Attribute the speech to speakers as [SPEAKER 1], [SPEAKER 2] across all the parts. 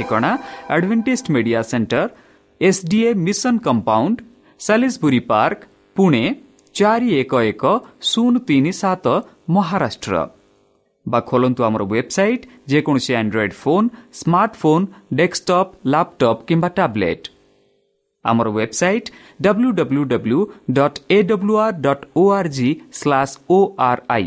[SPEAKER 1] ଠିକଣା Adventist Media Centre SDA Mission Compound Salisbury Park Pune ଚାରି ଏକ ଏକ ଶୂନ ତିନି ସାତ ମହାରାଷ୍ଟ୍ର ବା ଖୋଲନ୍ତୁ ଆମର ୱେବସାଇଟ୍ ଯେକୌଣସି Android phone smartphone desktop laptop କିମ୍ବା ଟ୍ୟାବ୍ଲେଟ୍ ଆମର website W W W dot A W R dot O R G slash O R I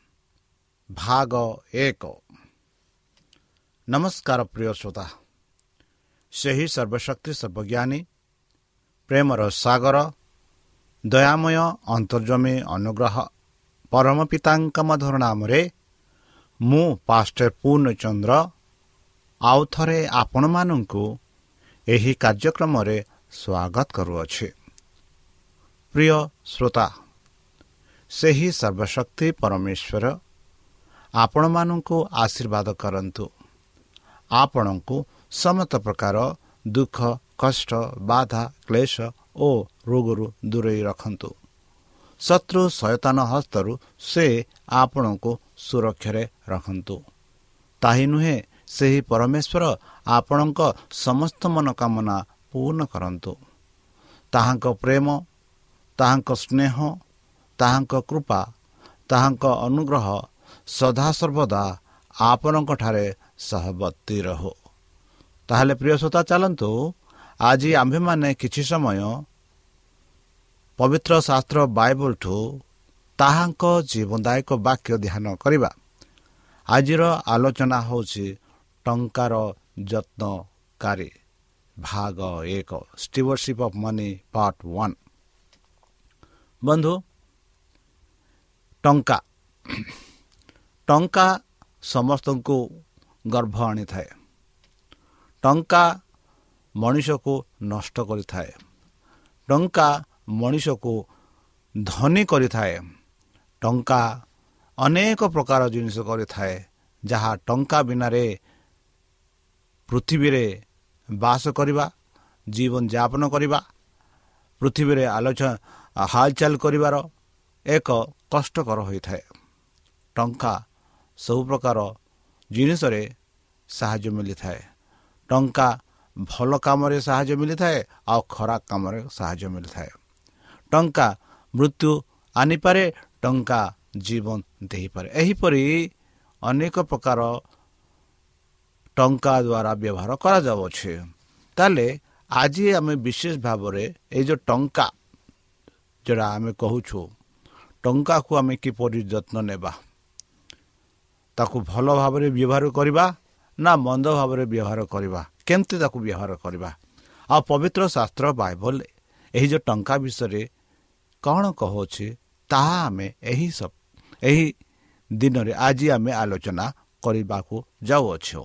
[SPEAKER 2] ଭାଗ ଏକ ନମସ୍କାର ପ୍ରିୟ ଶ୍ରୋତା ସେହି ସର୍ବଶକ୍ତି ସର୍ବଜ୍ଞାନୀ ପ୍ରେମର ସାଗର ଦୟାମୟ ଅନ୍ତର୍ଜମୀ ଅନୁଗ୍ରହ ପରମ ପିତାଙ୍କ ମଧୁର ନାମରେ ମୁଁ ପାଷ୍ଟର ପୂର୍ଣ୍ଣଚନ୍ଦ୍ର ଆଉ ଥରେ ଆପଣମାନଙ୍କୁ ଏହି କାର୍ଯ୍ୟକ୍ରମରେ ସ୍ୱାଗତ କରୁଅଛି। ପ୍ରିୟ ଶ୍ରୋତା ସେହି ସର୍ବଶକ୍ତି ପରମେଶ୍ୱର ଆପଣମାନଙ୍କୁ ଆଶୀର୍ବାଦ କରନ୍ତୁ। ଆପଣଙ୍କୁ ସମସ୍ତ ପ୍ରକାର ଦୁଃଖ କଷ୍ଟ ବାଧା କ୍ଲେଶ ଓ ରୋଗରୁ ଦୂରେଇ ରଖନ୍ତୁ। ଶତ୍ରୁ ସୟତାନ ହସ୍ତରୁ ସେ ଆପଣଙ୍କୁ ସୁରକ୍ଷାରେ ରଖନ୍ତୁ। ତାହି ନୁହେଁ ସେହି ପରମେଶ୍ୱର ଆପଣଙ୍କ ସମସ୍ତ ମନୋକାମନା ପୂର୍ଣ୍ଣ କରନ୍ତୁ। ତାହାଙ୍କ ପ୍ରେମ ତାହାଙ୍କ ସ୍ନେହ ତାହାଙ୍କ କୃପା ତାହାଙ୍କ ଅନୁଗ୍ରହ ସଦାସର୍ବଦା ଆପଣଙ୍କଠାରେ ସହବର୍ତ୍ତୀ ରହୁ। ତାହେଲେ ପ୍ରିୟ ଶ୍ରୋତା ଚାଲନ୍ତୁ। ଆଜି ଆମ୍ଭେମାନେ କିଛି ସମୟ ପବିତ୍ର ଶାସ୍ତ୍ର ବାଇବଲଠୁ ତାହାଙ୍କ ଜୀବନଦାୟକ ବାକ୍ୟ ଧ୍ୟାନ କରିବା। ଆଜିର ଆଲୋଚନା ହେଉଛି ଟଙ୍କାର ଯତ୍ନକାରୀ ଭାଗ ଏକ stewardship of money part one ବନ୍ଧୁ ଟଙ୍କା। ଟଙ୍କା ସମସ୍ତଙ୍କୁ ଗର୍ଭ ଆଣିଥାଏ। ଟଙ୍କା ମଣିଷକୁ ନଷ୍ଟ କରିଥାଏ। ଟଙ୍କା ମଣିଷକୁ ଧନୀ କରିଥାଏ। ଟଙ୍କା ଅନେକ ପ୍ରକାର ଜିନିଷ କରିଥାଏ ଯାହା ଟଙ୍କା ବିନାରେ ପୃଥିବୀରେ ବାସ କରିବା ଜୀବନଯାପନ କରିବା ପୃଥିବୀରେ ଆଲୋଚନା ହାଲଚାଲ କରିବାର ଏକ କଷ୍ଟକର ହୋଇଥାଏ। ଟଙ୍କା ସବୁ ପ୍ରକାର ଜିନିଷରେ ସାହାଯ୍ୟ ମିଳିଥାଏ ଟଙ୍କା ଭଲ କାମରେ ସାହାଯ୍ୟ ମିଳିଥାଏ ଆଉ ଖରାପ କାମରେ ସାହାଯ୍ୟ ମିଳିଥାଏ ଟଙ୍କା ମୃତ୍ୟୁ ଆଣିପାରେ ଟଙ୍କା ଜୀବନ ଦେଇପାରେ। ଏହିପରି ଅନେକ ପ୍ରକାର ଟଙ୍କା ଦ୍ୱାରା ବ୍ୟବହାର କରାଯାଉଅଛି। ତାହେଲେ ଆଜି ଆମେ ବିଶେଷ ଭାବରେ ଏଇ ଯେଉଁ ଟଙ୍କା ଯେଉଁଟା ଆମେ କହୁଛୁ ଟଙ୍କାକୁ ଆମେ କିପରି ଯତ୍ନ ନେବା? ତାକୁ ଭଲ ଭାବରେ ବ୍ୟବହାର କରିବା ନା ମନ୍ଦ ଭାବରେ ବ୍ୟବହାର କରିବା? କେମିତି ତାକୁ ବ୍ୟବହାର କରିବା? ଆଉ ପବିତ୍ର ଶାସ୍ତ୍ର ବାଇବଲ ଏହି ଯେଉଁ ଟଙ୍କା ବିଷୟରେ କ'ଣ କହୁଛି ତାହା ଆମେ ଏହି ଏହି ଦିନରେ ଆଜି ଆମେ ଆଲୋଚନା କରିବାକୁ ଯାଉଅଛୁ।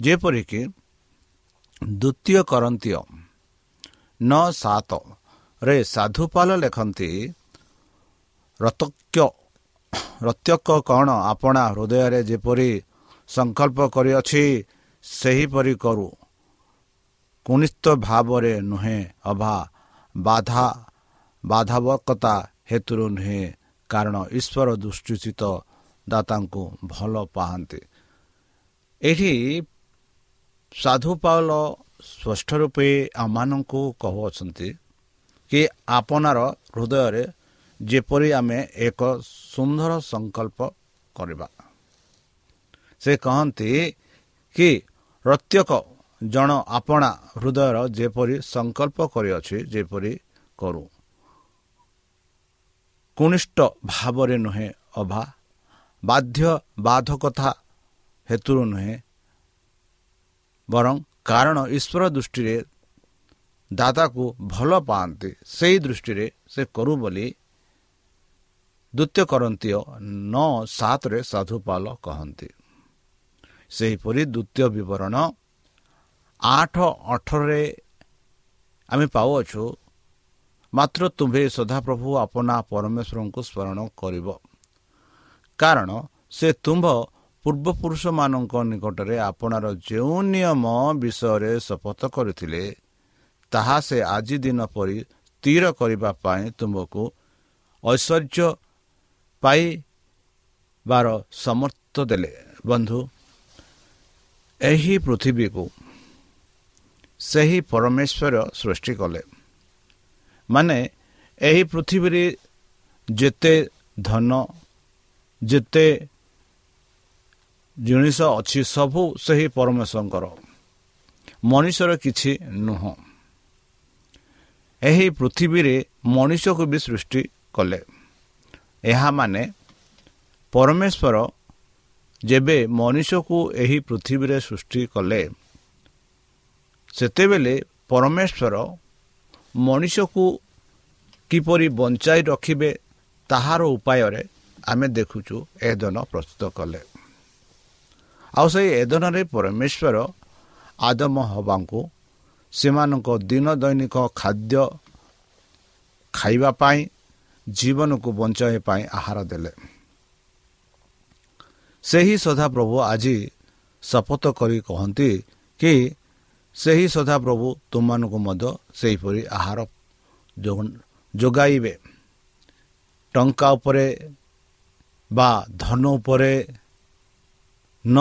[SPEAKER 2] ଯେପରିକି ଦ୍ୱିତୀୟ କରନ୍ତୀୟ ନଅ ସାତରେ ସାଧୁପାଲ ଲେଖନ୍ତି ରତକ୍ୟ ରତ୍ୟକ କ'ଣ ଆପଣା ହୃଦୟରେ ଯେପରି ସଂକଳ୍ପ କରିଅଛି ସେହିପରି କରୁ। କୁନିସ୍ତ ଭାବରେ ନୁହେଁ ଅଭା ବାଧା ବାଧାବକତା ହେତୁରୁ ନୁହେଁ କାରଣ ଈଶ୍ୱର ଦୃଷ୍ଟିଚିତ ଦାତାଙ୍କୁ ଭଲ ପାଆନ୍ତି। ଏଠି ସାଧୁ ପାଉଲ ସ୍ପଷ୍ଟ ରୂପେ ଆମମାନଙ୍କୁ କହୁଅଛନ୍ତି କି ଆପଣାର ହୃଦୟରେ ଯେପରି ଆମେ ଏକ ସୁନ୍ଦର ସଂକଳ୍ପ କରିବା। ସେ କହନ୍ତି କି ପ୍ରତ୍ୟେକ ଜଣ ଆପଣା ହୃଦୟର ଯେପରି ସଂକଳ୍ପ କରିଅଛି ଯେପରି କରୁ। କୁନିଷ୍ଠ ଭାବରେ ନୁହେଁ ଅଭା ବାଧ୍ୟ ବାଧକତା ହେତୁରୁ ନୁହେଁ ବରଂ କାରଣ ଈଶ୍ୱର ଦୃଷ୍ଟିରେ ଦାଦାକୁ ଭଲ ପାଆନ୍ତି ସେହି ଦୃଷ୍ଟିରେ ସେ କରୁ ବୋଲି ଦ୍ୱିତୀୟ କରନ୍ତୀୟ ନଅ ସାତରେ ସାଧୁପାଲ କହନ୍ତି। ସେହିପରି ଦ୍ୱିତୀୟ ବିବରଣ ଆଠ ଅଠରରେ ଆମେ ପାଉଅଛୁ ମାତ୍ର ତୁମ୍ଭେ ସଦାପ୍ରଭୁ ଆପନା ପରମେଶ୍ୱରଙ୍କୁ ସ୍ମରଣ କରିବ। କାରଣ ସେ ତୁମ୍ଭ ପୂର୍ବପୁରୁଷମାନଙ୍କ ନିକଟରେ ଆପଣାର ଯେଉଁ ନିୟମ ବିଷୟରେ ଶପଥ କରିଥିଲେ ତାହା ସେ ଆଜି ଦିନ ପରି ସ୍ଥିର କରିବା ପାଇଁ ତୁମକୁ ଐଶ୍ୱର୍ଯ୍ୟ ପାଇବାର ସମର୍ଥ ଦେଲେ ବନ୍ଧୁ ଏହି ପୃଥିବୀକୁ ସେହି ପରମେଶ୍ୱର ସୃଷ୍ଟି କଲେ ମାନେ ଏହି ପୃଥିବୀରେ ଯେତେ ଧନ ଯେତେ ଜିନିଷ ଅଛି ସବୁ ସେହି ପରମେଶ୍ୱରଙ୍କର ମଣିଷର କିଛି ନୁହଁ ଏହି ପୃଥିବୀରେ ମଣିଷକୁ ବି ସୃଷ୍ଟି କଲେ ଏହା ମାନେ ପରମେଶ୍ୱର ଯେବେ ମଣିଷକୁ ଏହି ପୃଥିବୀରେ ସୃଷ୍ଟି କଲେ ସେତେବେଳେ ପରମେଶ୍ୱର ମଣିଷକୁ କିପରି ବଞ୍ଚାଇ ରଖିବେ ତାହାର ଉପାୟରେ ଆମେ ଦେଖୁଛୁ ଏଦନ ପ୍ରସ୍ତୁତ କଲେ। ଆଉ ସେହି ଏଦନରେ ପରମେଶ୍ୱର ଆଦମ ହବାଙ୍କୁ ସେମାନଙ୍କ ଦିନ ଦୈନିକ ଖାଦ୍ୟ ଖାଇବା ପାଇଁ ଜୀବନକୁ ବଞ୍ଚାଇବା ପାଇଁ ଆହାର ଦେଲେ। ସେହି ସଦାପ୍ରଭୁ ଆଜି ଶପଥ କରି କହନ୍ତି କି ସେହି ସଦାପ୍ରଭୁ ତୁମମାନଙ୍କୁ ମଧ୍ୟ ସେହିପରି ଆହାର ଯୋଗାଇବେ। ଟଙ୍କା ଉପରେ ବା ଧନ ଉପରେ ନ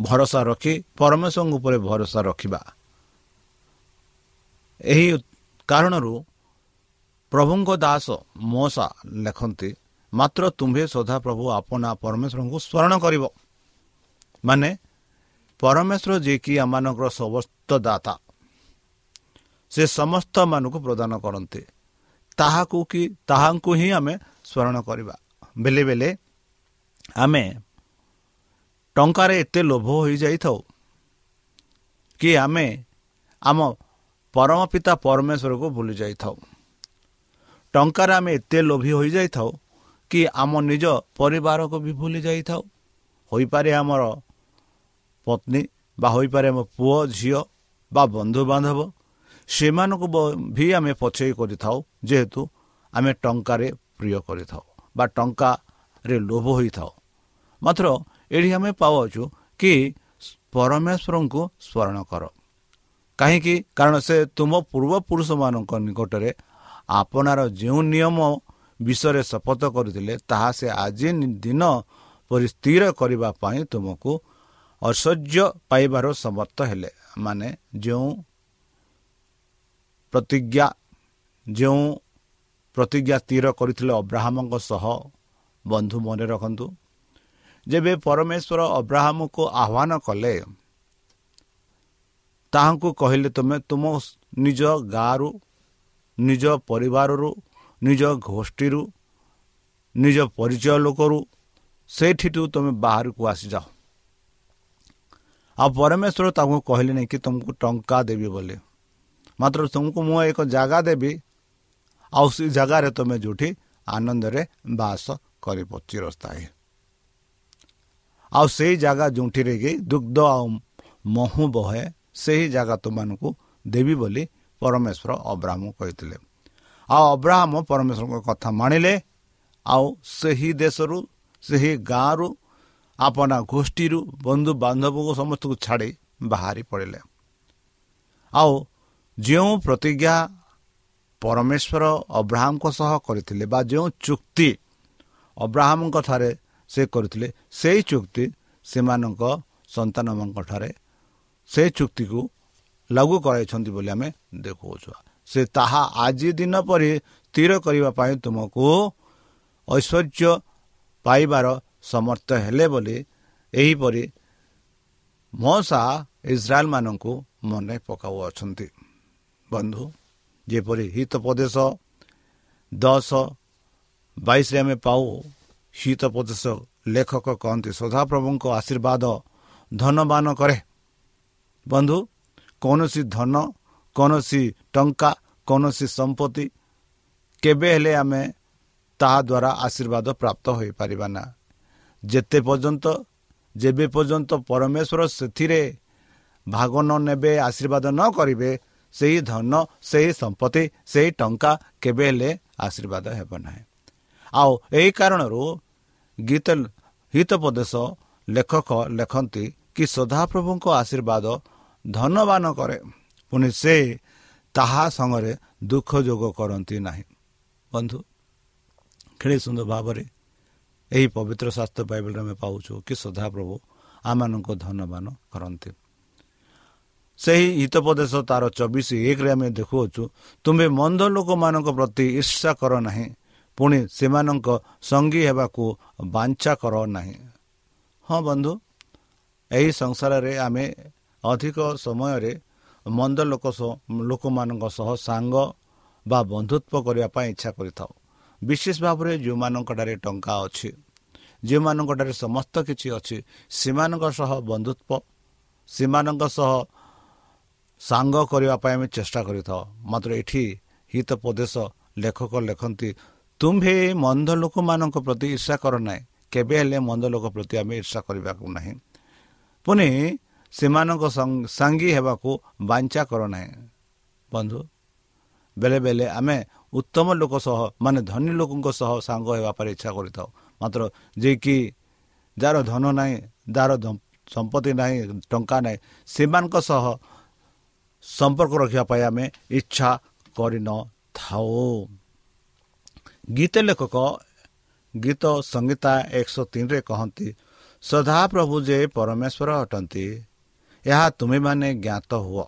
[SPEAKER 2] ଭରସା ରଖି ପରମେଶ୍ୱରଙ୍କ ଉପରେ ଭରସା ରଖିବା। ଏହି କାରଣରୁ ପ୍ରଭୁଙ୍କ ଦାସ ମଶା ଲେଖନ୍ତି ମାତ୍ର ତୁମ୍ଭେ ସଦାପ୍ରଭୁ ଆପନା ପରମେଶ୍ୱରଙ୍କୁ ସ୍ମରଣ କରିବ। ମାନେ ପରମେଶ୍ୱର ଯିଏକି ଆମମାନଙ୍କର ସମସ୍ତ ଦାତା ସେ ସମସ୍ତମାନଙ୍କୁ ପ୍ରଦାନ କରନ୍ତି। ତାହାକୁ କି ତାହାଙ୍କୁ ହିଁ ଆମେ ସ୍ମରଣ କରିବା। ବେଳେ ବେଳେ ଆମେ ଟଙ୍କାରେ ଏତେ ଲୋଭ ହୋଇଯାଇଥାଉ କି ଆମେ ଆମ ପରମ ପିତା ପରମେଶ୍ୱରକୁ ଭୁଲି ଯାଇଥାଉ ଟଙ୍କାରେ ଆମେ ଏତେ ଲୋଭି ହୋଇଯାଇଥାଉ କି ଆମ ନିଜ ପରିବାରକୁ ବି ଭୁଲି ଯାଇଥାଉ। ହୋଇପାରେ ଆମର ପତ୍ନୀ ବା ହୋଇପାରେ ଆମ ପୁଅ ଝିଅ ବା ବନ୍ଧୁବାନ୍ଧବ ସେମାନଙ୍କୁ ବି ଆମେ ପଛେଇ କରିଥାଉ ଯେହେତୁ ଆମେ ଟଙ୍କାରେ ପ୍ରିୟ କରିଥାଉ ବା ଟଙ୍କାରେ ଲୋଭ ହୋଇଥାଉ। ମାତ୍ର ଏଠି ଆମେ ପାଉଛୁ କି ପରମେଶ୍ୱରଙ୍କୁ ସ୍ମରଣ କର। କାହିଁକି? କାରଣ ସେ ତୁମ ପୂର୍ବପୁରୁଷମାନଙ୍କ ନିକଟରେ ଆପଣାର ଯେଉଁ ନିୟମ ବିଷୟରେ ଶପଥ କରିଥିଲେ ତାହା ସେ ଆଜି ଦିନ ପରି ସ୍ଥିର କରିବା ପାଇଁ ତୁମକୁ ଐଶ୍ୱର୍ଯ୍ୟ ପାଇବାର ସମର୍ଥ ହେଲେ। ମାନେ ଯେଉଁ ପ୍ରତିଜ୍ଞା ଯେଉଁ ପ୍ରତିଜ୍ଞା ସ୍ଥିର କରିଥିଲେ ଅବ୍ରାହ୍ମଙ୍କ ସହ ବନ୍ଧୁ ମନେ ରଖନ୍ତୁ ଯେବେ ପରମେଶ୍ୱର ଅବ୍ରାହ୍ମକୁ ଆହ୍ୱାନ କଲେ ତାହାଙ୍କୁ କହିଲେ ତୁମେ ତୁମ ନିଜ ଗାଁରୁ ନିଜ ପରିବାରରୁ ନିଜ ଗୋଷ୍ଠୀରୁ ନିଜ ପରିଚୟ ଲୋକରୁ ସେଇଠିଠୁ ତୁମେ ବାହାରକୁ ଆସିଯାଅ। ଆଉ ପରମେଶ୍ୱର ତାଙ୍କୁ କହିଲେ ନାହିଁ କି ତୁମକୁ ଟଙ୍କା ଦେବି ବୋଲି। ମାତ୍ର ତୁମକୁ ମୁଁ ଏକ ଜାଗା ଦେବି ଆଉ ସେ ଜାଗାରେ ତୁମେ ଯେଉଁଠି ଆନନ୍ଦରେ ବାସ କରିବ ଚିରସ୍ଥାୟୀ। ଆଉ ସେଇ ଜାଗା ଯେଉଁଠିରେ କି ଦୁଗ୍ଧ ଆଉ ମହୁ ବହେ ସେହି ଜାଗା ତୁମମାନଙ୍କୁ ଦେବି ବୋଲି ପରମେଶ୍ୱର ଅବ୍ରାହ୍ମ କହିଥିଲେ। ଆଉ ଅବ୍ରାହ୍ମ ପରମେଶ୍ୱରଙ୍କ କଥା ମାଣିଲେ ଆଉ ସେହି ଦେଶରୁ ସେହି ଗାଁରୁ ଆପଣା ଗୋଷ୍ଠୀରୁ ବନ୍ଧୁବାନ୍ଧବଙ୍କୁ ସମସ୍ତଙ୍କୁ ଛାଡ଼ି ବାହାରି ପଡ଼ିଲେ। ଆଉ ଯେଉଁ ପ୍ରତିଜ୍ଞା ପରମେଶ୍ୱର ଅବ୍ରାହ୍ମଙ୍କ ସହ କରିଥିଲେ ବା ଯେଉଁ ଚୁକ୍ତି ଅବ୍ରାହ୍ମଙ୍କ ଠାରେ ସେ କରିଥିଲେ ସେଇ ଚୁକ୍ତି ସେମାନଙ୍କ ସନ୍ତାନମାନଙ୍କ ଠାରେ ସେ ଚୁକ୍ତିକୁ ଲାଗୁ କରାଇଛନ୍ତି ବୋଲି ଆମେ ଦେଖାଉଛୁ। ସେ ତାହା ଆଜି ଦିନ ପରି ସ୍ଥିର କରିବା ପାଇଁ ତୁମକୁ ଐଶ୍ୱର୍ଯ୍ୟ ପାଇବାର ସମର୍ଥ ହେଲେ ବୋଲି ଏହିପରି ମଶା ଇସ୍ରାଏଲମାନଙ୍କୁ ମନେ ପକାଉଅଛନ୍ତି। ବନ୍ଧୁ ଯେପରି ହିତ ପ୍ରଦେଶ ଦଶ ବାଇଶରେ ଆମେ ପାଉ ହିତ ପ୍ରଦେଶ ଲେଖକ କହନ୍ତି ସଦାପ୍ରଭୁଙ୍କ ଆଶୀର୍ବାଦ ଧନବାନ କରେ। ବନ୍ଧୁ କୌଣସି ଧନ କୌଣସି ଟଙ୍କା କୌଣସି ସମ୍ପତ୍ତି କେବେ ହେଲେ ଆମେ ତାହା ଦ୍ୱାରା ଆଶୀର୍ବାଦ ପ୍ରାପ୍ତ ହୋଇପାରିବା ନା। ଯେତେ ପର୍ଯ୍ୟନ୍ତ ଯେବେ ପର୍ଯ୍ୟନ୍ତ ପରମେଶ୍ୱର ସେଥିରେ ଭାଗ ନ ନେବେ ଆଶୀର୍ବାଦ ନ କରିବେ ସେହି ଧନ ସେହି ସମ୍ପତ୍ତି ସେହି ଟଙ୍କା କେବେ ହେଲେ ଆଶୀର୍ବାଦ ହେବ ନାହିଁ। ଆଉ ଏହି କାରଣରୁ ଗୀତ ହିତୋପଦେଶ ଲେଖକ ଲେଖନ୍ତି କି ସଦାପ୍ରଭୁଙ୍କ ଆଶୀର୍ବାଦ ଧନବାନ କରେ। ପୁଣି ସେ ତାହା ସଙ୍ଗରେ ଦୁଃଖ ଯୋଗ କରନ୍ତି ନାହିଁ। ବନ୍ଧୁ ଖେଳି ସୁନ୍ଦର ଭାବରେ ଏହି ପବିତ୍ର ଶାସ୍ତ୍ର ବାଇବଲରେ ଆମେ ପାଉଛୁ କି ସଦାପ୍ରଭୁ ଆମମାନଙ୍କୁ ଧନବାନ କରନ୍ତି। ସେହି ହିତୋପଦେଶ ତାର ଚବିଶ ଏକରେ ଆମେ ଦେଖୁଅଛୁ ତୁମେ ମନ୍ଦ ଲୋକମାନଙ୍କ ପ୍ରତି ଈର୍ଷା କର ନାହିଁ ପୁଣି ସେମାନଙ୍କ ସଙ୍ଗୀ ହେବାକୁ ବାଞ୍ଚା କର ନାହିଁ। ହଁ ବନ୍ଧୁ ଏହି ସଂସାରରେ ଆମେ ଅଧିକ ସମୟରେ ମନ୍ଦ ଲୋକ ଲୋକମାନଙ୍କ ସହ ସାଙ୍ଗ ବା ବନ୍ଧୁତ୍ୱ କରିବା ପାଇଁ ଇଚ୍ଛା କରିଥାଉ। ବିଶେଷ ଭାବରେ ଯେଉଁମାନଙ୍କଠାରେ ଟଙ୍କା ଅଛି ଯେଉଁମାନଙ୍କଠାରେ ସମସ୍ତ କିଛି ଅଛି ସେମାନଙ୍କ ସହ ବନ୍ଧୁତ୍ୱ ସେମାନଙ୍କ ସହ ସାଙ୍ଗ କରିବା ପାଇଁ ଆମେ ଚେଷ୍ଟା କରିଥାଉ। ମାତ୍ର ଏଠି ହିତୋପଦେଶ ଲେଖକ ଲେଖନ୍ତି ତୁମ୍ଭେ ମନ୍ଦ ଲୋକମାନଙ୍କ ପ୍ରତି ଇର୍ଷା କର ନାହିଁ। କେବେ ହେଲେ ମନ୍ଦ ଲୋକ ପ୍ରତି ଆମେ ଇର୍ଷା କରିବାକୁ ନାହିଁ। ପୁଣି ସେମାନଙ୍କ ସାଙ୍ଗୀ ହେବାକୁ ବାଞ୍ଚା କର ନାହିଁ ବନ୍ଧୁ ବେଳେ ବେଳେ ଆମେ ଉତ୍ତମ ଲୋକ ସହ ମାନେ ଧନୀ ଲୋକଙ୍କ ସହ ସାଙ୍ଗ ହେବା ପାଇଁ ଇଚ୍ଛା କରିଥାଉ। ମାତ୍ର ଯିଏକି ଯାହାର ଧନ ନାହିଁ ଯାହାର ସମ୍ପତ୍ତି ନାହିଁ ଟଙ୍କା ନାହିଁ ସେମାନଙ୍କ ସହ ସମ୍ପର୍କ ରଖିବା ପାଇଁ ଆମେ ଇଚ୍ଛା କରିନଥାଉ। ଗୀତ ଲେଖକ ଗୀତ ସଂଗୀତା ଏକଶହ ତିନିରେ କହନ୍ତି ସଦାପ୍ରଭୁ ଯେ ପରମେଶ୍ୱର ଅଟନ୍ତି ଏହା ତୁମେମାନେ ଜ୍ଞାତ ହୁଅ।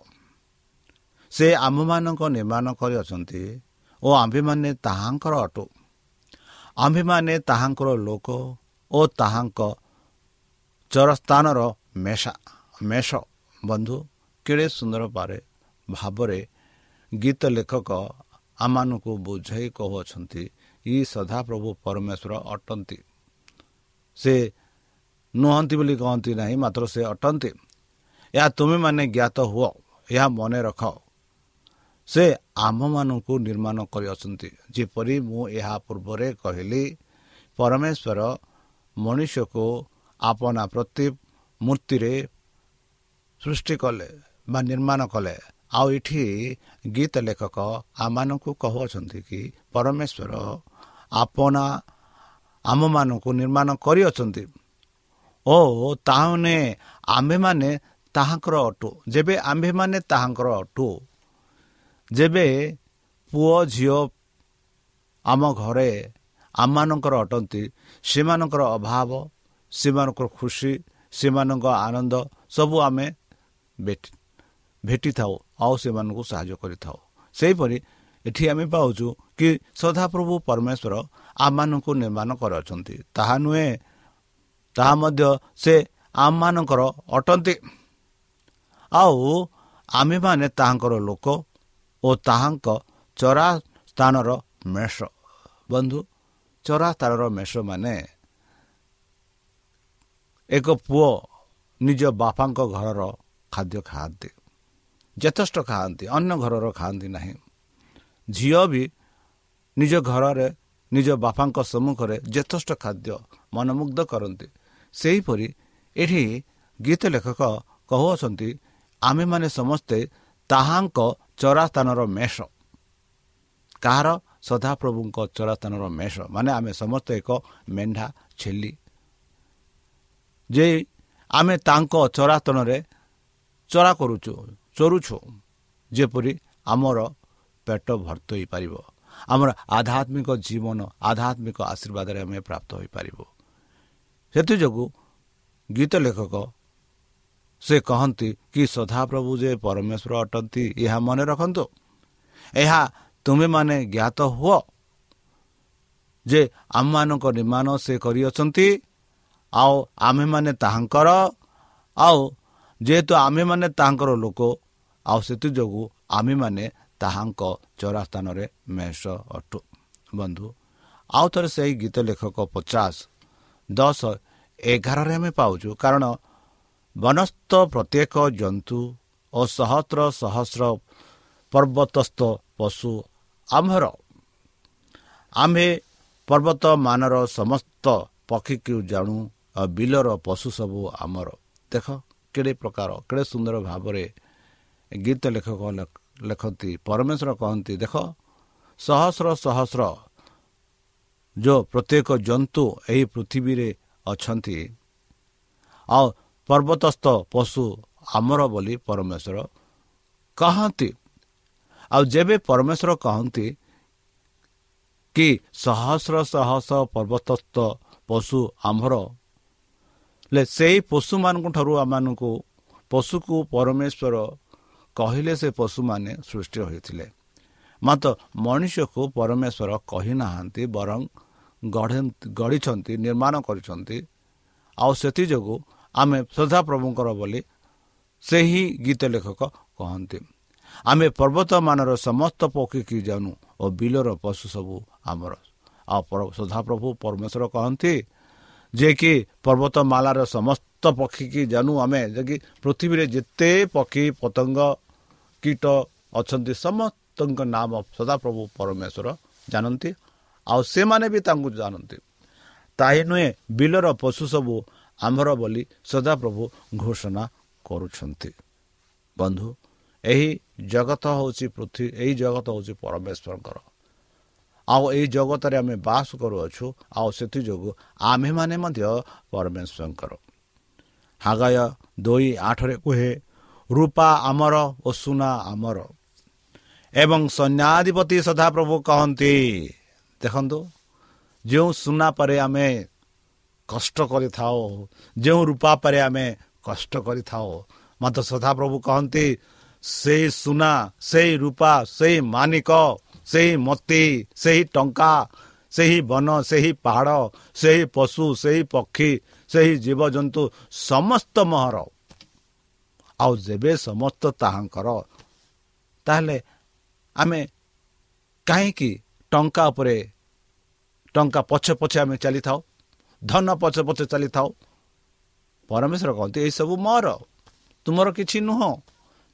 [SPEAKER 2] ସେ ଆମ୍ଭମାନଙ୍କ ନିର୍ମାଣ କରିଅଛନ୍ତି ଓ ଆମ୍ଭେମାନେ ତାହାଙ୍କର ଅଟୁ। ଆମ୍ଭେମାନେ ତାହାଙ୍କର ଲୋକ ଓ ତାହାଙ୍କ ଚରସ୍ଥାନର ମେଷା ମେଷ ବନ୍ଧୁ କେଡ଼େ ସୁନ୍ଦର ପାରେ ଭାବରେ ଗୀତ ଲେଖକ ଆମମାନଙ୍କୁ ବୁଝାଇ କହୁଅଛନ୍ତି ଇ ସଦାପ୍ରଭୁ ପରମେଶ୍ୱର ଅଟନ୍ତି। ସେ ନୁହନ୍ତି ବୋଲି କହନ୍ତି ନାହିଁ ମାତ୍ର ସେ ଅଟନ୍ତି। ଏହା ତୁମେମାନେ ଜ୍ଞାତ ହୁଅ ଏହା ମନେ ରଖ ସେ ଆମ୍ଭମାନଙ୍କୁ ନିର୍ମାଣ କରିଅଛନ୍ତି ଯେପରି ମୁଁ ଏହା ପୂର୍ବରେ କହିଲି ପରମେଶ୍ୱର ମଣିଷକୁ ଆପଣା ପ୍ରତି ମୂର୍ତ୍ତିରେ ସୃଷ୍ଟି କଲେ ବା ନିର୍ମାଣ କଲେ ଆଉ ଏଠି ଗୀତ ଲେଖକ ଆମମାନଙ୍କୁ କହୁଅଛନ୍ତି କି ପରମେଶ୍ୱର ଆପଣା ଆମମାନଙ୍କୁ ନିର୍ମାଣ କରିଅଛନ୍ତି ଓ ତାହାମାନେ ଆମ୍ଭେମାନେ ତାହାଙ୍କର ଅଟୁ। ଯେବେ ଆମ୍ଭେମାନେ ତାହାଙ୍କର ଅଟୁ ଯେବେ ପୁଅ ଝିଅ ଆମ ଘରେ ଆମମାନଙ୍କର ଅଟନ୍ତି ସେମାନଙ୍କର ଅଭାବ ସେମାନଙ୍କର ଖୁସି ସେମାନଙ୍କ ଆନନ୍ଦ ସବୁ ଆମେ ଭେଟିଥାଉ ଆଉ ସେମାନଙ୍କୁ ସାହାଯ୍ୟ କରିଥାଉ। ସେହିପରି ଏଠି ଆମେ ପାଉଛୁ କି ସଦାପ୍ରଭୁ ପରମେଶ୍ୱର ଆମମାନଙ୍କୁ ନିର୍ମାଣ କରାଉଛନ୍ତି। ତାହା ନୁହେଁ ତାହା ମଧ୍ୟ ସେ ଆମମାନଙ୍କର ଅଟନ୍ତି। ଆଉ ଆମେମାନେ ତାହାଙ୍କର ଲୋକ ଓ ତାହାଙ୍କ ଚରା ସ୍ଥାନର ମେଷ ବନ୍ଧୁ ଚରା ସ୍ଥାନର ମେଷମାନେ ଏକ ପୁଅ ନିଜ ବାପାଙ୍କ ଘରର ଖାଦ୍ୟ ଖାଆନ୍ତି ଯଥେଷ୍ଟ ଖାଆନ୍ତି ଅନ୍ୟ ଘରର ଖାଆନ୍ତି ନାହିଁ ଝିଅ ବି ନିଜ ଘରରେ ନିଜ ବାପାଙ୍କ ସମ୍ମୁଖରେ ଯଥେଷ୍ଟ ଖାଦ୍ୟ ମନମୁଗ୍ଧ କରନ୍ତି ସେହିପରି ଏଠି ଗୀତ ଲେଖକ କହୁଅଛନ୍ତି ଆମେମାନେ ସମସ୍ତେ ତାହାଙ୍କ ଚରାସ୍ଥାନର ମେଷ। କାହାର? ସଦାପ୍ରଭୁଙ୍କ ଚରାସ୍ଥାନର ମେଷ। ମାନେ ଆମେ ସମସ୍ତେ ଏକ ମେଣ୍ଢା ଛେଲି। ଯେ ଆମେ ତାଙ୍କ ଚରାସ୍ଥାନରେ ଚରା କରୁଛୁ ଚରୁଛୁ ଯେପରି ଆମର ପେଟ ଭର୍ତ୍ତ ହୋଇପାରିବ। ଆମର ଆଧ୍ୟାତ୍ମିକ ଜୀବନ ଆଧ୍ୟାତ୍ମିକ ଆଶୀର୍ବାଦରେ ଆମେ ପ୍ରାପ୍ତ ହୋଇପାରିବୁ। ସେଥିଯୋଗୁଁ ଗୀତ ଲେଖକ ସେ କହନ୍ତି କି ସଦାପ୍ରଭୁ ଯେ ପରମେଶ୍ୱର ଅଟନ୍ତି ଏହା ମନେ ରଖନ୍ତୁ। ଏହା ତୁମେମାନେ ଜ୍ଞାତ ହୁଅ ଯେ ଆମମାନଙ୍କ ନିର୍ମାଣ ସେ କରିଅଛନ୍ତି ଆଉ ଆମେମାନେ ତାହାଙ୍କର ଆଉ ଯେହେତୁ ଆମେମାନେ ତାହାଙ୍କର ଲୋକ ଆଉ ସେଥିଯୋଗୁଁ ଆମେମାନେ ତାହାଙ୍କ ଚରା ସ୍ଥାନରେ ମେଷ ଅଟୁ। ବନ୍ଧୁ ଆଉ ଥରେ ସେହି ଗୀତ ଲେଖକ ପଚାଶ ଦଶ ଏଗାରରେ ଆମେ ପାଉଛୁ କାରଣ ବନସ୍ଥ ପ୍ରତ୍ୟେକ ଜନ୍ତୁ ଓ ସହସ୍ର ସହସ୍ର ପର୍ବତସ୍ଥ ପଶୁ ଆମ୍ଭର ଆମ୍ଭେ ପର୍ବତମାନର ସମସ୍ତ ପକ୍ଷୀକୁ ଜାଣୁ ଆଉ ବିଲର ପଶୁ ସବୁ ଆମର। ଦେଖ କେଡ଼େ ପ୍ରକାର କେଡ଼େ ସୁନ୍ଦର ଭାବରେ ଗୀତ ଲେଖକ ଲେଖନ୍ତି ପରମେଶ୍ୱର କହନ୍ତି ଦେଖ ସହସ୍ର ସହସ୍ର ଯେଉଁ ପ୍ରତ୍ୟେକ ଜନ୍ତୁ ଏହି ପୃଥିବୀରେ ଅଛନ୍ତି। ଆଉ ପର୍ବତସ୍ଥ ପଶୁ ଆମର ବୋଲି ପରମେଶ୍ୱର କହନ୍ତି। ଆଉ ଯେବେ ପରମେଶ୍ୱର କହନ୍ତି କି ସହସ୍ର ସହସ୍ର ପର୍ବତସ୍ଥ ପଶୁ ଆମ୍ଭର ହେଲେ ସେଇ ପଶୁମାନଙ୍କ ଠାରୁ ଆମମାନଙ୍କୁ ପଶୁକୁ ପରମେଶ୍ୱର କହିଲେ ସେ ପଶୁମାନେ ସୃଷ୍ଟି ହୋଇଥିଲେ। ମାତ୍ର ମଣିଷକୁ ପରମେଶ୍ୱର କହିନାହାନ୍ତି ବରଂ ଗଢ଼ିଛନ୍ତି ନିର୍ମାଣ କରିଛନ୍ତି। ଆଉ ସେଥିଯୋଗୁଁ ଆମେ ସଦାପ୍ରଭୁଙ୍କର ବୋଲି ସେହି ଗୀତ ଲେଖକ କହନ୍ତି। ଆମେ ପର୍ବତମାନର ସମସ୍ତ ପକ୍ଷୀ ଜାଣୁ ଓ ବିଲର ପଶୁ ସବୁ ଆମର। ଆଉ ସଦାପ୍ରଭୁ ପରମେଶ୍ୱର କହନ୍ତି ଯେ କି ପର୍ବତମାଳାର ସମସ୍ତ ପକ୍ଷୀ କି ଜାଣୁ ଆମେ ଯେ କି ପୃଥିବୀରେ ଯେତେ ପକ୍ଷୀ ପତଙ୍ଗ କୀଟ ଅଛନ୍ତି ସମସ୍ତଙ୍କ ନାମ ସଦାପ୍ରଭୁ ପରମେଶ୍ୱର ଜାଣନ୍ତି। ଆଉ ସେମାନେ ବି ତାଙ୍କୁ ଜାଣନ୍ତି। ତାହି ନୁହେଁ ବିଲର ପଶୁ ସବୁ ଆମ୍ଭର ବୋଲି ସଦାପ୍ରଭୁ ଘୋଷଣା କରୁଛନ୍ତି। ବନ୍ଧୁ ଏହି ଜଗତ ହେଉଛି ପୃଥିବୀ ଏହି ଜଗତ ହେଉଛି ପରମେଶ୍ୱରଙ୍କର। ଆଉ ଏହି ଜଗତରେ ଆମେ ବାସ କରୁଅଛୁ ଆଉ ସେଥିଯୋଗୁଁ ଆମ୍ଭେମାନେ ମଧ୍ୟ ପରମେଶ୍ୱରଙ୍କର। ହାଗାୟ ଦୁଇ ଆଠରେ କୁହେ ରୂପା ଆମର ଓ ସୁନା ଆମର ଏବଂ ସୈନ୍ୟାଧିପତି ସଦାପ୍ରଭୁ କହନ୍ତି ଦେଖନ୍ତୁ ଯେଉଁ ସୁନା ପରେ ଆମେ କଷ୍ଟ କରିଥାଉ। ଯେଉଁ ରୂପା ପରେ ଆମେ କଷ୍ଟ କରିଥାଉ। ମାତ୍ର ସଦାପ୍ରଭୁ କହନ୍ତି ସେଇ ସୁନା ସେଇ ରୂପା ସେଇ ମାନିକ ସେହି ମତି ସେହି ଟଙ୍କା ସେହି ବନ ସେହି ପାହାଡ଼ ସେହି ପଶୁ ସେହି ପକ୍ଷୀ ସେହି ଜୀବଜନ୍ତୁ ସମସ୍ତ ମହର। ଆଉ ଯେବେ ସମସ୍ତ ତାହାଙ୍କର ତାହେଲେ ଆମେ କାହିଁକି ଟଙ୍କା ଉପରେ ଟଙ୍କା ପଛେ ପଛେ ଆମେ ଚାଲିଥାଉ? ଧନ ପଛେ ପଛେ ଚାଲିଥାଉ। ପରମେଶ୍ୱର କହନ୍ତି ଏହିସବୁ ମୋର ତୁମର କିଛି ନୁହଁ।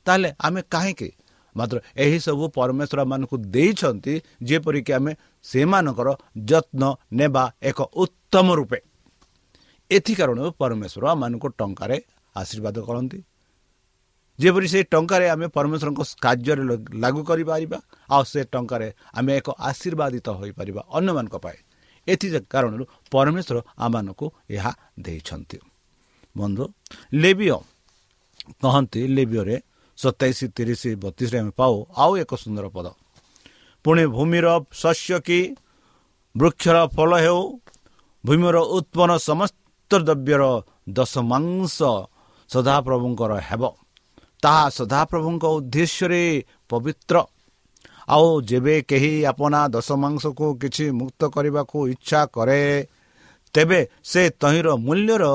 [SPEAKER 2] ତାହେଲେ ଆମେ କାହିଁକି? ମାତ୍ର ଏହିସବୁ ପରମେଶ୍ୱର ମାନଙ୍କୁ ଦେଇଛନ୍ତି ଯେପରିକି ଆମେ ସେମାନଙ୍କର ଯତ୍ନ ନେବା ଏକ ଉତ୍ତମ ରୂପେ। ଏଥି କାରଣରୁ ପରମେଶ୍ୱର ଆମମାନଙ୍କୁ ଟଙ୍କାରେ ଆଶୀର୍ବାଦ କରନ୍ତି। ଯେପରି ସେ ଟଙ୍କାରେ ଆମେ ପରମେଶ୍ୱରଙ୍କ କାର୍ଯ୍ୟରେ ଲାଗୁ କରିପାରିବା ଆଉ ସେ ଟଙ୍କାରେ ଆମେ ଏକ ଆଶୀର୍ବାଦିତ ହୋଇପାରିବା ଅନ୍ୟମାନଙ୍କ ପାଇଁ। ଏଥି କାରଣରୁ ପରମେଶ୍ୱର ଆମମାନଙ୍କୁ ଏହା ଦେଇଛନ୍ତି। ବନ୍ଧୁ ଲେବିୟ କହନ୍ତି ଲେବିୟରେ ସତେଇଶ ତିରିଶ ବତିଶରେ ଆମେ ପାଉ ଆଉ ଏକ ସୁନ୍ଦର ପଦ। ପୁଣି ଭୂମିର ଶସ୍ୟ କି ବୃକ୍ଷର ଫଳ ହେଉ ଭୂମିର ଉତ୍ପନ୍ନ ସମସ୍ତ ଦ୍ରବ୍ୟର ଦଶ ମାଂସ ସଦାପ୍ରଭୁଙ୍କର ହେବ। ତାହା ସଦାପ୍ରଭୁଙ୍କ ଉଦ୍ଦେଶ୍ୟରେ ପବିତ୍ର। ଆଉ ଯେବେ କେହି ଆପଣା ଦଶ ମାଂସକୁ କିଛି ମୁକ୍ତ କରିବାକୁ ଇଚ୍ଛା କରେ ତେବେ ସେ ତହିଁର ମୂଲ୍ୟର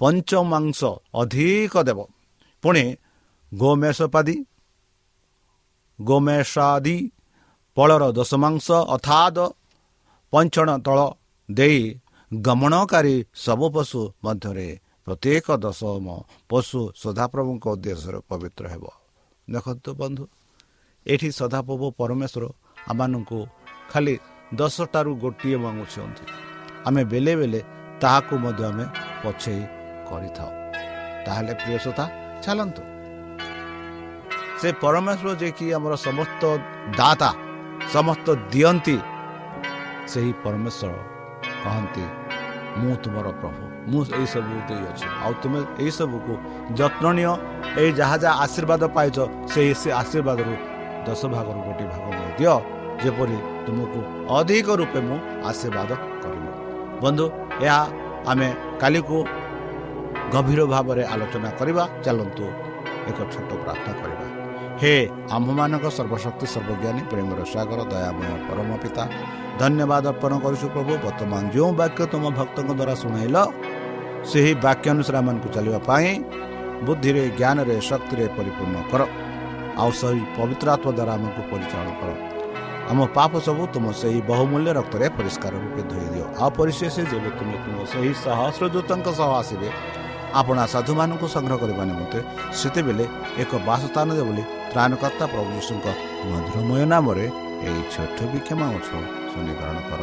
[SPEAKER 2] ପଞ୍ଚମାଂଶ ଅଧିକ ଦେବ। ପୁଣି ଗୋମେଷପାଦି ଗୋମେଷାଦି ଫଳର ଦଶମାଂଶ ଅର୍ଥାତ୍ ପଞ୍ଚଣ ତଳ ଦେଇ ଗମନକାରୀ ସବୁ ପଶୁ ମଧ୍ୟରେ ପ୍ରତ୍ୟେକ ଦଶମ ପଶୁ ସଦାପ୍ରଭୁଙ୍କ ଉଦ୍ଦେଶ୍ୟରେ ପବିତ୍ର ହେବ। ଦେଖନ୍ତୁ ବନ୍ଧୁ। ଏଠି ସଦାପ୍ରଭୁ ପରମେଶ୍ୱର ଆମମାନଙ୍କୁ ଖାଲି ଦଶଟାରୁ ଗୋଟିଏ ମାଗୁଛନ୍ତି ଆମେ ବେଲେ ବେଲେ ତାହାକୁ ମଧ୍ୟ ଆମେ ପଛେଇ କରିଥାଉ। ତାହେଲେ ପ୍ରିୟ ସୋତା ଚାଲନ୍ତୁ। ସେ ପରମେଶ୍ୱର ଯିଏକି ଆମର ସମସ୍ତ ଦାତା ସମସ୍ତ ଦିଅନ୍ତି ସେହି ପରମେଶ୍ୱର କହନ୍ତି ମୁଁ ତୁମର ପ୍ରଭୁ ମୁଁ ଏହିସବୁ ଦେଇଅଛି ଆଉ ତୁମେ ଏହିସବୁକୁ ଯତ୍ନ ନିଅ ଏଇ ଯାହା ଯାହା ଆଶୀର୍ବାଦ ପାଇଛ ସେହି ସେ ଆଶୀର୍ବାଦରୁ ଦଶ ଭାଗରୁ ଗୋଟିଏ ଭାଗ ଦିଅ। ଯେପରି ତୁମକୁ ଅଧିକ ରୂପେ ମୁଁ ଆଶୀର୍ବାଦ କରିବି। ବନ୍ଧୁ ଏହା ଆମେ କାଲିକୁ ଗଭୀର ଭାବରେ ଆଲୋଚନା କରିବା ଚାଲନ୍ତୁ ଏକ ଛୋଟ ପ୍ରାର୍ଥନା କରିବା। ହେ ଆମ୍ଭମାନଙ୍କ ସର୍ବଶକ୍ତି ସର୍ବଜ୍ଞାନୀ ପ୍ରେମର ସାଗର ଦୟାମୟ ପରମ ପିତା ଧନ୍ୟବାଦ ଅର୍ପଣ କରୁଛୁ ପ୍ରଭୁ ବର୍ତ୍ତମାନ ଯେଉଁ ବାକ୍ୟ ତୁମ ଭକ୍ତଙ୍କ ଦ୍ୱାରା ଶୁଣାଇଲ ସେହି ବାକ୍ୟ ଅନୁସାରେ ଆମମାନଙ୍କୁ ଚାଲିବା ପାଇଁ ବୁଦ୍ଧିରେ ଜ୍ଞାନରେ ଶକ୍ତିରେ ପରିପୂର୍ଣ୍ଣ କର। ଆଉ ସେହି ପବିତ୍ର ଆତ୍ମ ଦ୍ୱାରା ଆମକୁ ପରିଚାଳନା କର। ଆମ ପାପ ସବୁ ତୁମ ସେହି ବହୁମୂଲ୍ୟ ରକ୍ତରେ ପରିଷ୍କାର ରୂପେ ଧୋଇ ଦିଅ। ଆଉ ପରିଶେଷ ଯେବେ ତୁମେ ତୁମ ସେହି ସହସ୍ରଦୂତଙ୍କ ସହ ଆସିବେ ଆପଣା ସାଧୁମାନଙ୍କୁ ସଂଗ୍ରହ କରିବା ନିମନ୍ତେ ସେତେବେଳେ ଏକ ବାସସ୍ଥାନ ଦେବ ବୋଲି ତ୍ରାଣକର୍ତ୍ତା ପ୍ରଭୁ ଯୀଶୁଙ୍କ ମଧୁରମୟ ନାମରେ ଏହି ଛୋଟ ବିକ୍ଷମା ଅଛ ଶୁନିକରଣ କର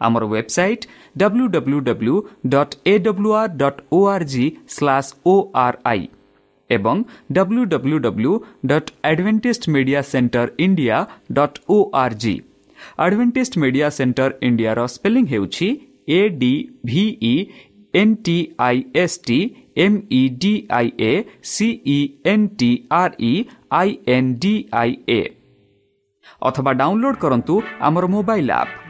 [SPEAKER 1] ଆମର website W W W dot A W R dot O R G slash O R I ଏବଂ W W W dot Adventist Media Centre India dot O R G Adventist Media Centre ଇଣ୍ଡିଆର spelling ହେଉଛି A D V E N T I S T M E D I A C E N T R E I N D I A ଅଥବା download କରନ୍ତୁ ଆମର mobile app